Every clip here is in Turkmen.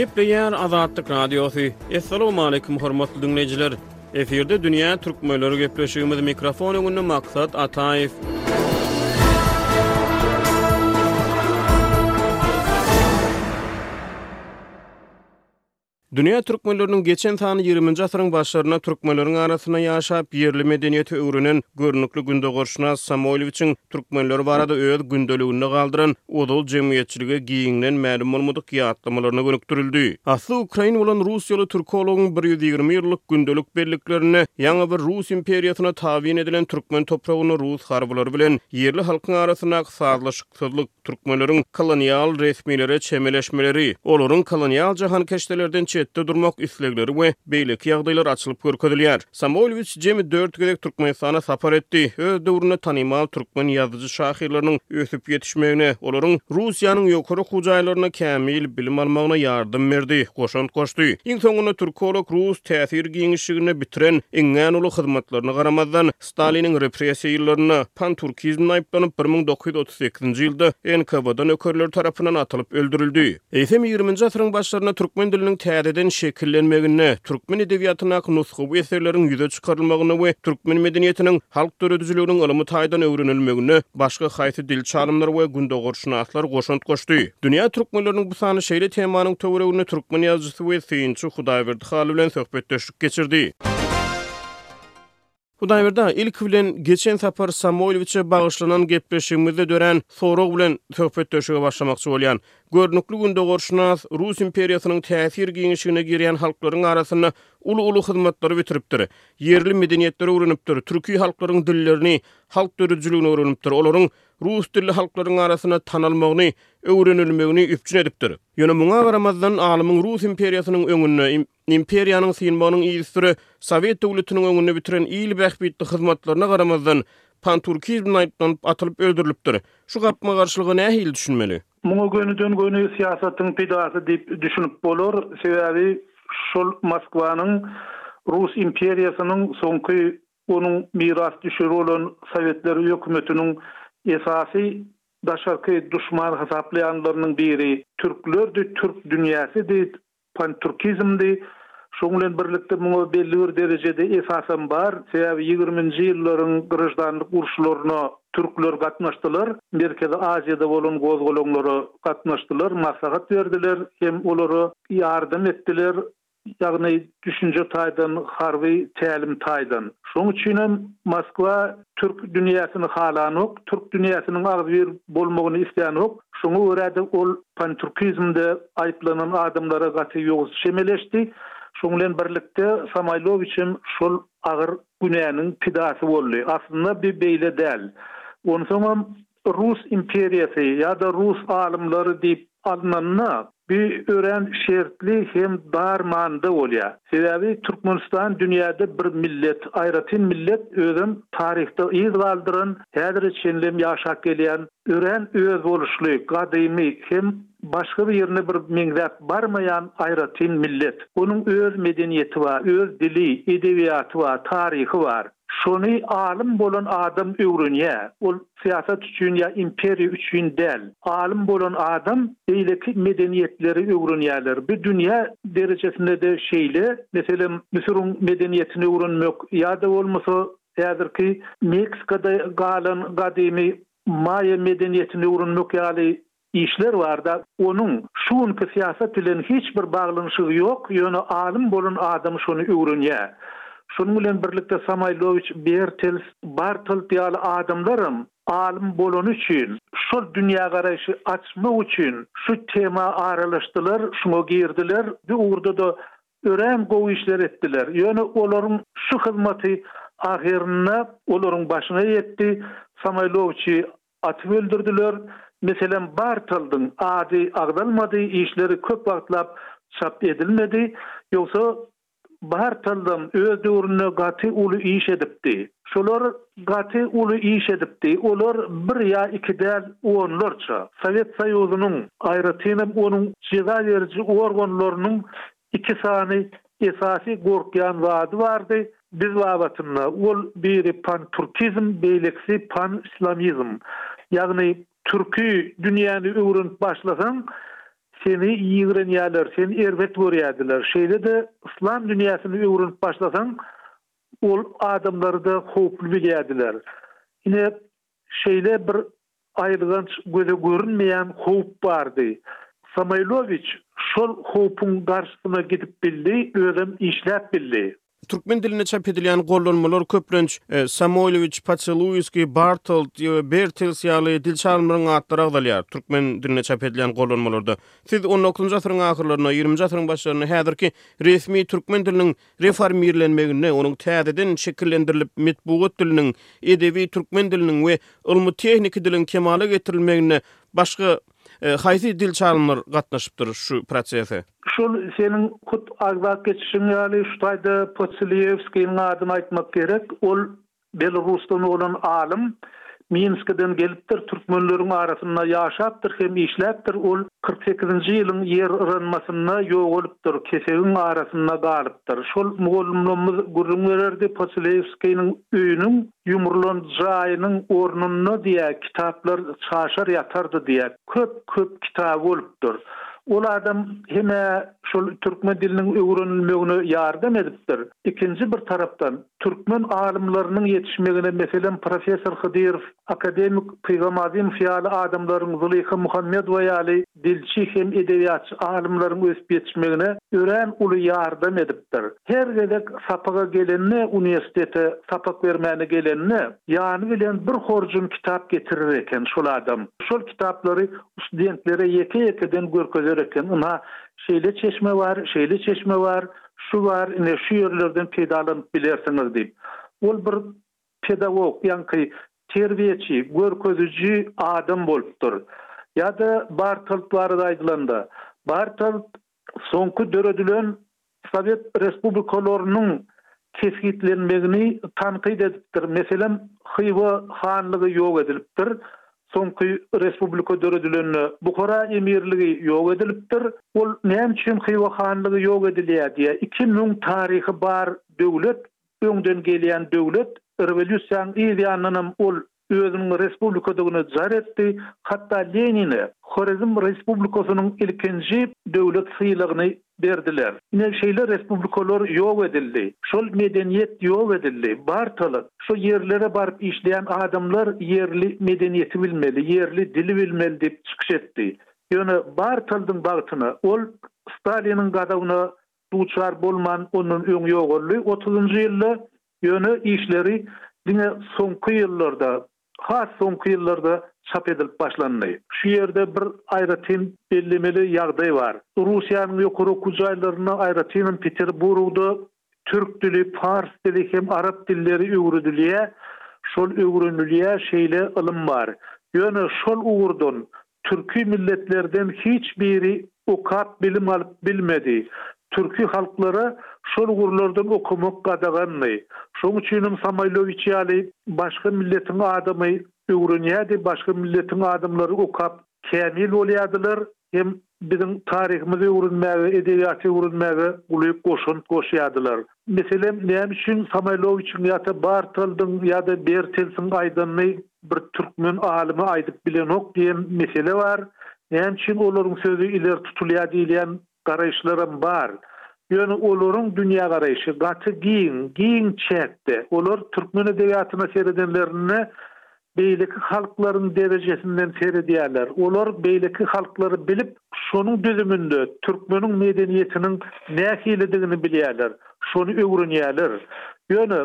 Gepleýär Azatlyk Radiosy. Assalamualaikum hormatly dinleýjiler. Efirde dünýä türkmenleri gepleşigimiz mikrofon öňünde maksat Ataýew. Dünýä türkmenleriniň geçen sany ýigriminji asyryň başlarynda türkmenleriň arasynda ýaşap, ýerli medeniýeti öwrenen görnükli gündogarşynas Samoýlowiçiň türkmenler barada öz gündeliginde galdyran ozal jemgyýetçilige giňden mälim bolmadyk ýatlamalaryna gönükdirildi. Asly ukrain bolan russiýaly türkologyň bir ýüz ýigrimi ýyllyk gündelik belliklerinde ýaňy bir rus imperiýasyna tabyn edilen türkmen topragynda rus harbylary bilen ýerli halkyň arasyndaky sazlaşyk Howpsuzlyk, türkmenleriň kolonial resmilere çemeleşmeleri, olaryň kolonial jahankeşdelerden çetde durmak islegleri we beýleki ýagdaýlar açylyp görkezilýär. Samuelwiç jemi dört gezek Türkmenistana sapar etdi, öz döwründe tanymal türkmen ýazyjy-şahyrlarynyň ösüp ýetişmegine, olaryň Russiýanyň ýokary okuw jaýlarynda kämil bilim almagyna ýardam berdi, goşant goşdy. Iň soňunda türkolog rus täsir giňişliginde bitiren iňňän uly hyzmatlaryna garamazdan, Staliniň repressiýa ýyllarynda pan-türkizmde aýyplanyp, bir müň dokuz ýüz otuz sekizinji ýylda NKWD nökerleri tarapyndan atylyp öldürildi. Eýsem, ýigriminji asyryň başlarynda türkmen diliniň täzeden şekillenmeginde, türkmen edebiýatyndaky nusgawy eserleriň ýüze çykarylmagynda we türkmen medeniýetiniň, halk döredijiliginiň ylmy taýdan öwrenilmeginde başga haýsy dilçi alymlar we gündogarşynaslar goşant goşdy? Dünýä türkmenleriniň bu sany şeýle temanyň töwereginde türkmen ýazyjysy we synçy Hudaýberdi Hally bilen söhbetdeşlik geçirdi. Hudaýberdi aga, ilki bilen, geçen sapar Samoýlowiçe bagyşlanan gepleşigimizde dörän sorag bilen söhbetdeşlige başlamakçy bolýan. Görnükli gündogarşynas, Rus imperiýasynyň täsir giňişigine girýän halklaryň arasynda uly-uly hyzmatlary bitiripdir. Ýerli medeniýetleri öwrenipdir, türki halklaryň dillerini, halk döredijiligini öwrenipdir, olaryň rus dilli halklaryň arasynda tanalmagyny, öwrenilmegini üpjün edipdir. Ýöne muňa garamazdan, alymyň Rus imperiýasynyň öňünde, Imperiýanyň synmagynyň yzysüre Sowet döwletiniň öňünde bitiren il bähbitli hyzmatlaryna garamazdan, panturkizmde aýyplanyp, atylyp öldürilipdir. Şu gapma-garşylyga nähili düşünmeli? Muňa gönüden-göni syýasatyň pidasy diýip düşünip bolar, sebäbi şol Moskwanyň Rus imperiýasynyň, soňky onuň mirasdüşeri bolan Sowetler hökümetiniň esasy daşarky duşman hasaplaýanlarynyň biri türklerdi, türk dünýäsidi, Pantürkizmdi. Şoň bilen birlikde muňa belli bir derejede esasam bar. Sebäbi ýigriminji ýyllaryň graždanlyk urşlaryna türkler gatnaşdylar, Merkezi Aziýada bolan gozgalaňlara gatnaşdylar, maslahat berdiler hem olara ýardam etdiler, ýagny düşünje taýdan, harby tälim taýdan. Şoň üçinem Moskwa Türk dünýäsini halanok, türk dünýäsiniň agzybir bolmagyny islänok. Şoňa görä-de ol pantürkizmde aýyplanan adamlara gaty ýowuz çemeleşdi. Şoň bilen birlikde Samaýlowiç hem şol agyr günäniň pidasy boldy. Aslynda bi beýle däl. Onsoňam Rus imperiýasy ýa-da rus alymlary diýip alnanda, bu örän şertli hem dar manyda bolýar. Sebäbi Türkmenistan dünýäde bir millet, aýratyn millet, özem taryhda yz galdyran, häzire çenlem ýaşap gelýän örän özboluşly, gadymy hem başga birine bir meňzäp barmaýan aýratyn millet. Onuň öz medeniýeti bar, öz dili, edebiýaty bar, taryhy bar. Şony alym bolan adam öwrenýär. Ol syýasat üçin ýa imperiýa üçin däl. Alym bolan adam beýleki medeniýetleri öwrenýärler. Bu dünýä derejesinde-de şeýle. Meselem, Müsüriň medeniýetini öwrenmek ýa-da bolmasa häzirki Meksikada galan gadymy Maýa medeniýetini öwrenmek ýaly Işler barda onuň şu günki syýasat bilen hiç bir baglanyşygy ýok, ýöne alym bolan adam şony öwrenýär. Şonuň bilen birlikde Samaýlowiç Bertels, Bartelt ýaly adamlaram alym bolany üçin, şol dünýägaraýşy açmak üçin şu tema aralaşdylar, şuňa girdiler, bu ugurda-da örän gowy işler etdiler. Ýöne olaryň şu hyzmaty ahyrynda olaryň başyna ýetdi, Samaýlowiçi Atyp öldürdiler. Meselem, Bartaldyň ady agzalmady, işleri köp wagtlap çap edilmedi. Ýogsa, Bartaldam öz döwründe gaty uly iş edipdi. Şolar gaty uly iş edipdi. Olar bir ýa iki däl, onlarça. Sowet Soýuzynyň, aýratynam onuň jeza beriji organlarynyň Iki sany esasy gorkýan zady bardy biz babatynda, ol biri pan-türkizm, beýlekisi pan-islamizm. Ýagny türki dünýäni öwrenip başlasaň, seni ýigrenýärler, seni erbet görýärdiler. Şeýle-de yslam dünýäsini öwrenip başlasaň, ol adamlary-da howply bilýärdiler. Ine, Şeýle bir aýylganç göze görünmeýän howp bardy. Samoýlowiç şol howpuň garşysyna gidip bildi, özem işläp bildi. Türkmen dilinde çap edilýän gollanmalar köplenç Samoýlowiç, Poçeluiskiý, Bartold we Bertels ýaly dilçi alymlaryň atlary agzalýar, türkmen dilinde çap edilýän gollanmalarda. Siz on dokuzynjy asyryň ahyrlarynda, ýigriminji asyryň başlarynda häzirki resmi türkmen diliniň reformirlenmeginde, onuň täzeden şekillendirilip, metbugat diliniň, edebi türkmen diliniň we ylmy-tehniki diliň kemala getirilmeginde başga haýsy dil çalymlar gatnaşypdyr şu prosese? Şol seniň hut agzap geçişiň ýaly, şu taýda Posilýewskiniň adyny aýtmak gerek. Ol Belarusdan bolan alym Minskiden gelipdir, türkmenleriň arasynda ýaşapdyr hem işläpdir, ol kyrk sekizinji ýylyň ýer yranmasynda ýogalypdyr, kesegiň arasynda galypdyr. Şol mugallymlamyz gürrüň bererdi, Posilewskiniň öýüniň ýumrulan jaýynyň ornunda diýä kitaplar çaşar ýatardy diýä, köp-köp kitaby bolupdyr. Ol adam hem-ä şol türkmen diliniň öwrenilmegine ýardam edipdir. Ikinji bir tarapdan, türkmen alymlarynyň ýetişmegine, meselem, professor Hydyrow, akademik Pygamazymow ýaly adamlaryň, Zylyha Muhammedowa ýaly dilçi hem edebiýatçy alymlaryň ösüp ýetişmegine örän uly ýardam edipdir. Her gezek sapaga gelende, uniwersitete sapak bermäne gelende, ýany bilen bir horjun kitap getirir eken şol adam. Şol kitaplary Studentlere ýeke-ýekeden görkezer eken. Ynha, şeýle çeşme bar, şeýle çeşme bar, şu bar, ine, şu ýerlerden peýdalanyp bilersiňiz diýip. Ol bir pedagog, ýaňky terbiýeçi, görkeziji adam bolupdyr. Ýa-da Bartolt barada aýdylanda, Bartolt soňky döredilen sowet respublikalarynyň kesgitlenmegini tankyt edipdir, meselem, Hywa hanlygy ýok edilipdir, soňky respublika döredilende Buhara emirligi ýok edilipdir, ol näme üçin Hywa hanlygy ýok edilýär diýýär, iki müň taryhy bar döwlet, öňden gelýän döwlet, rewolýusiýanyň yz ýanyndanam ol özüniň respublikadygyny jar etdi, hatda Lenine Horezm respublikasynyň ilkinji döwlet sylagyny berdiler. Ine, şeýle respublikalar ýok edildi, şol medeniýet ýok edildi, bartalyk. Şo ýerlere baryp işleýän adamlar ýerli medeniýeti bilmeli, ýerli dili bilmeli diýip çykyş etdi. Ýöne Bartaldyň bagtyna, ol Staliniň gazabyna duçar bolman ondan öň ýogaldy, otuzynjy ýylda Ýöne işleri diňe soňky ýyllarda, has soňky ýyllarda çap edilip başlandy. Şu ýerde bir aýratyn bellemeli ýagdaý bar. Russiýanyň ýokary okuw jaýlarynda, aýratynam Peterburgda türk dili, pars dili hem arap dilleri öwredilýär, şol öwrenilýär, şeýle ylym bar. Ýöne şol ugurdan Türki milletlerden hiç biri okap bilim alyp bilmedi. Türki halklara şol ugurlardan okamak gadagandy. Şoň üçinem Samaýlowiç ýaly başga milletiň adamy öwrenýärdi, başga milletiň adamlary okap kämil bolýardylar hem biziň taryhymyzy öwrenmäge, edebiýaty öwrenmäge uly goşant goşýardylar. Meselem, näme üçin Samaýlowiçiň ýa-da Bartoldyň ýa-da Bertelsiň aýdanyny bir türkmen alymy aýdyp bilenok diýen mesele bar. Näme üçin olaryň sözi ileri tutulýar diýilýän garaýyşlaram bar. Ýöne olaryň dünýägaraýşy gaty giň, giň çäkde. Olar türkmen edebiýatyna seredenlerinde beýleki halklaryň derejesinden seredýärler. Olar beýleki halklary bilip, şonuň düzüminde türkmeniň medeniýetiniň nähilidigini bilýärler, şony öwrenýärler. Ýöne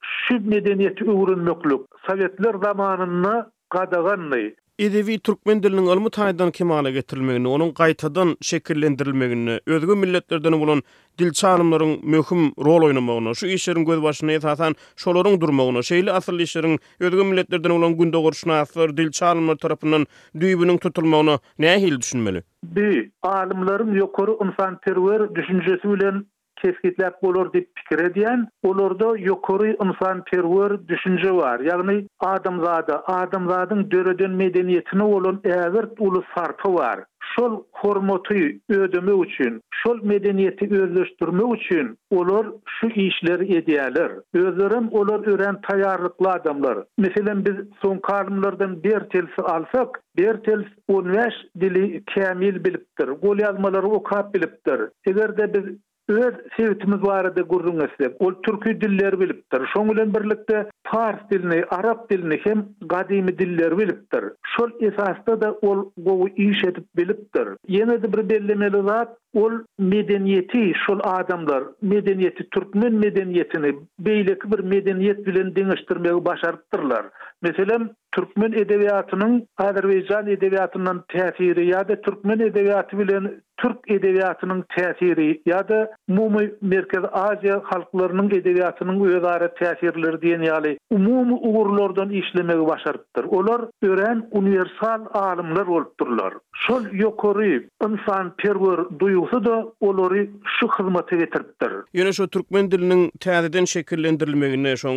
şu medeniýeti öwrenmeklik sowetler zamanynda gadagandy. Edebi türkmen diliniň ylmy taýdan kemala getirilmeginde, onuň gaýtadan şekillendirilmeginde özge milletlerden bolan dilçi alymlaryň möhüm rol oýnamagyna, şu işleriň gözbaşynda esasan şolaryň durmagyna, şeýle asylly işleriň özge milletlerden bolan gündogarşynaslar, dilçi alymlar tarapyndan düýbüniň tutulmagyna nähili düşünmeli? Bi, alymlaryň ýokary ynsanperwer düşünjesi bilen kesgitläp bolar diýip pikir edýän. Olarda ýokary ynsanperwer düşünje bar, ýagny adamzada, adamzadyň döreden medeniýetine bolan ägirt uly sarpa bar. şol hormaty ödemek üçin, şol medeniýeti özleşdirmek üçin olar şu işleri edýärler. Özlerem olar örän taýýarlykly adamlar. Meselem, biz soňky alymlardan Bertelsi alsak, Bertels on bäş dili kämil bilipdir, golýazmalary okap bilipdir. Eger-de biz Öz sebitimiz barada gürrüň etsek, ol türki dilleri bilipdir. Şoň bilen birlikde, pars dilini, arap dilini hem gadymy dilleri bilipdir. Şol esasda-da ol gowy iş edip bilipdir. Ýene-de bir bellemeli zat, ol medeniýeti, şol adamlar medeniýeti, türkmen medeniýetini beýleki bir medeniýet bilen deňeşdirmegi başarypdyrlar. Meselem, Türkmen edebiýatynyň azerbaýjan edebiýatyndan täsiri ýa-da türkmen edebiýaty bilen türk edebiýatynyň täsiri ýa-da umumy Merkezi Aziýa halklarynyň edebiýatynyň özara täsirleri diýen ýaly umumy ugurlardan işlemegi başarypdyr. Olar örän uniwersal alymlar bolupdyrlar. Şol ýokary ynsanperwer duýgusy-da olary şu hyzmata getiripdir. ýaýradypdyr. Ýöne şu türkmen diliniň täzeden şekillendirilmeginde, şoň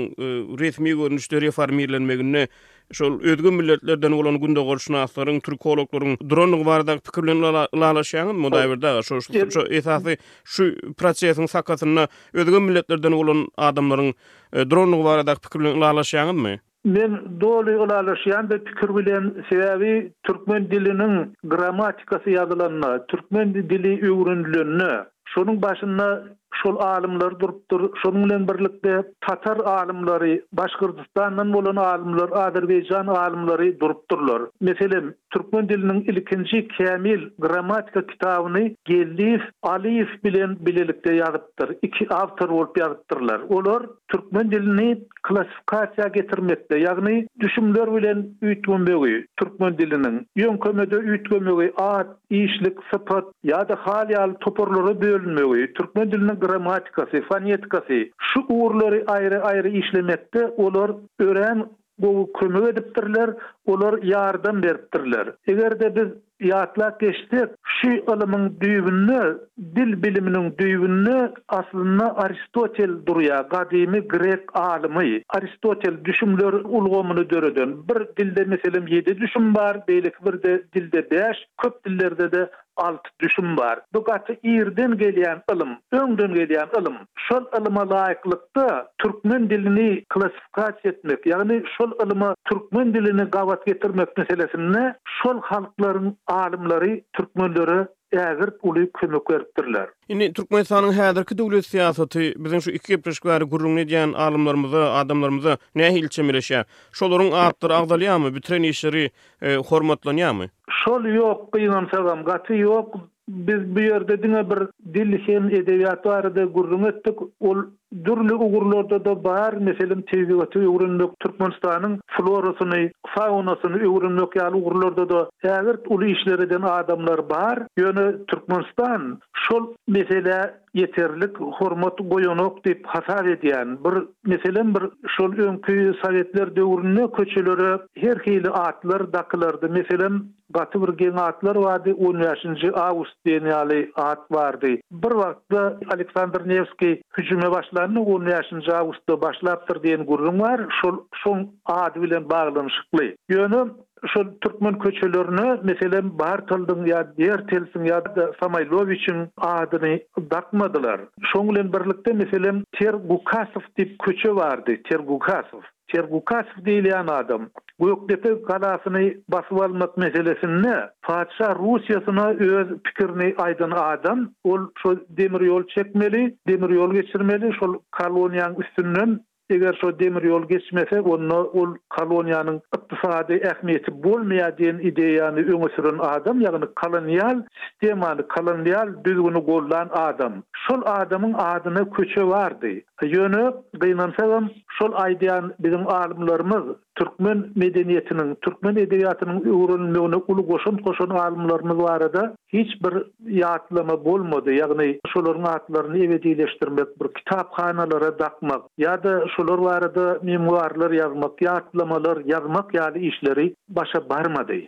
resmi görnüşde reformirlenmeginde şol özge milletlerden bolan gündogarşynaslaryň, türkologlaryň durandygy baradaky pikir bilen ylalaşýaňyzmy Hudaýberdi aga? Şo şu esasy şu prosesiň sakasynda özge milletlerden bolan adamlaryň durandygy baradaky pikir bilen ylalaşýaňyzmy? Men doly ylalaşýan bu pikir bilen, sebäbi türkmen diliniň grammatikasy ýazylanda, türkmen dili öwrenilende, şonuň başynda şol alymlar durupdyr, şonuň bilen birlikde tatar alymlary, Başgyrdystandan bolan alymlar, Azerbaýjan alymlary durupdyrlar. Meselem, türkmen diliniň ilkinji kämil grammatika kitabyny Geldiýew, Alyýew bilen bilelikde ýazypdyr, iki awtor bolup ýazypdyrlar. Olar. Türkmen dilini klassifikasiýa getirmekde, ýagny düşümler bilen üýtgemegi, türkmen diliniň, ýöňkemede üýtgemegi, at, işlik, sypat, ýa-da hal ýaly toparlara bölünmegi, türkmen diliniň grammatikasy, fonetikasy, şu ugurlary aýry-aýry işlemekde olar örän Gowy kömek edipdirler, olar ýardam beripdirler. Eger-de biz ýatlap geçsek, şu ylymyň düýbünde, dil biliminiň düýbünde aslynda Aristotel durýar, gadymy grek alymy. Aristotel düşümler ulgamyny döreden. Bir dilde meselem ýedi düşüm bar, beýleki bir dilde bäş, köp dillerde-de Alty düşüm bar. Bu gaty irden gelýän ylym, öňden gelýän ylym. Şol ylyma laýyklykda türkmen dilini klassifikasiýa etmek, ýagny şol ylyma türkmen dilini gabat getirmek meselesinde şol halklaryň alymlary türkmenlere ägirt uly kömek beripdirler. Indi Türkmenistanyň häzirki döwlet syýasaty biziň şu iki gepleşik bäri gürrüňini edýän alymlarymyza, adamlarymyza nähili çemeleşýär? Şolaryň atlary agzalýarmy? Bitiren işleri hormatlanýarmy? Şol ýok gynansagam gaty ýok biz bu ýerde diňe bir dil hem edebiýat barada gürrüň etdik ol dürli ugurlardada bar meselem tebigaty öwrenmek türkmenistanyň florasyny faunasyny öwrenmek ýaly ugurlardada ägirt uly işler eden adamlar bar ýöne türkmenistan şol meselä ýeterlik hormat goýanok diýip hasap edýän. Bir meselem bir şol öňki sowetler döwründe köçelere her hili atlar dakylardy. Meselem, gaty bir geň atlar bardy, on bäşinji awgust diýen ýaly at bardy. Bir wagtda Aleksandr Newskiý hüjüme başlanda on bäşinji awgustda başlapdyr diýen gürrüň bar, şol şoň ady bilen baglanyşykly. Ýöne Şol türkmen köçelerine, meselem, Bartoldyň ýa Dertelsiň ýa-da Samaýlowiçiň adyny dakmadylar. Şoň bilen birlikde, meselem, Tergukasow diýip köçe bardy, Tergukasow. Tergukasow diýilýän adam Gökdepe galasyny basyp almak meselesinde patyşa Russiýasyna öz pikirini aýdan adam. Ol şol demir ýol çekmeli, demir ýol geçirmeli, şol koloniýaň üstünden Eger şo demir ýol geçmese, onda ol koloniýanyň ykdysady ähmiýeti bolmaýar diýen ideýany öňe süren adam, ýagny kolonial sistemany, kolonial düzgüni goldan adam. Şol adamyň adyna köçe bardy. Ýöne, gynansagam, şol aýdýan biziň alymlarymyz, türkmen medeniýetiniň, türkmen edebiýatynyň öwrenilmegine uly goşant goşan alymlarymyz barada hiç bir ýatlama bolmady. Ýagny şolaryň atlaryny ebedileşdirmek, bir kitaphanalara dakmak ýa-da şolar barada memuarlar ýazmak, ýatlamalar ýazmak ýaly işleri başa barmady.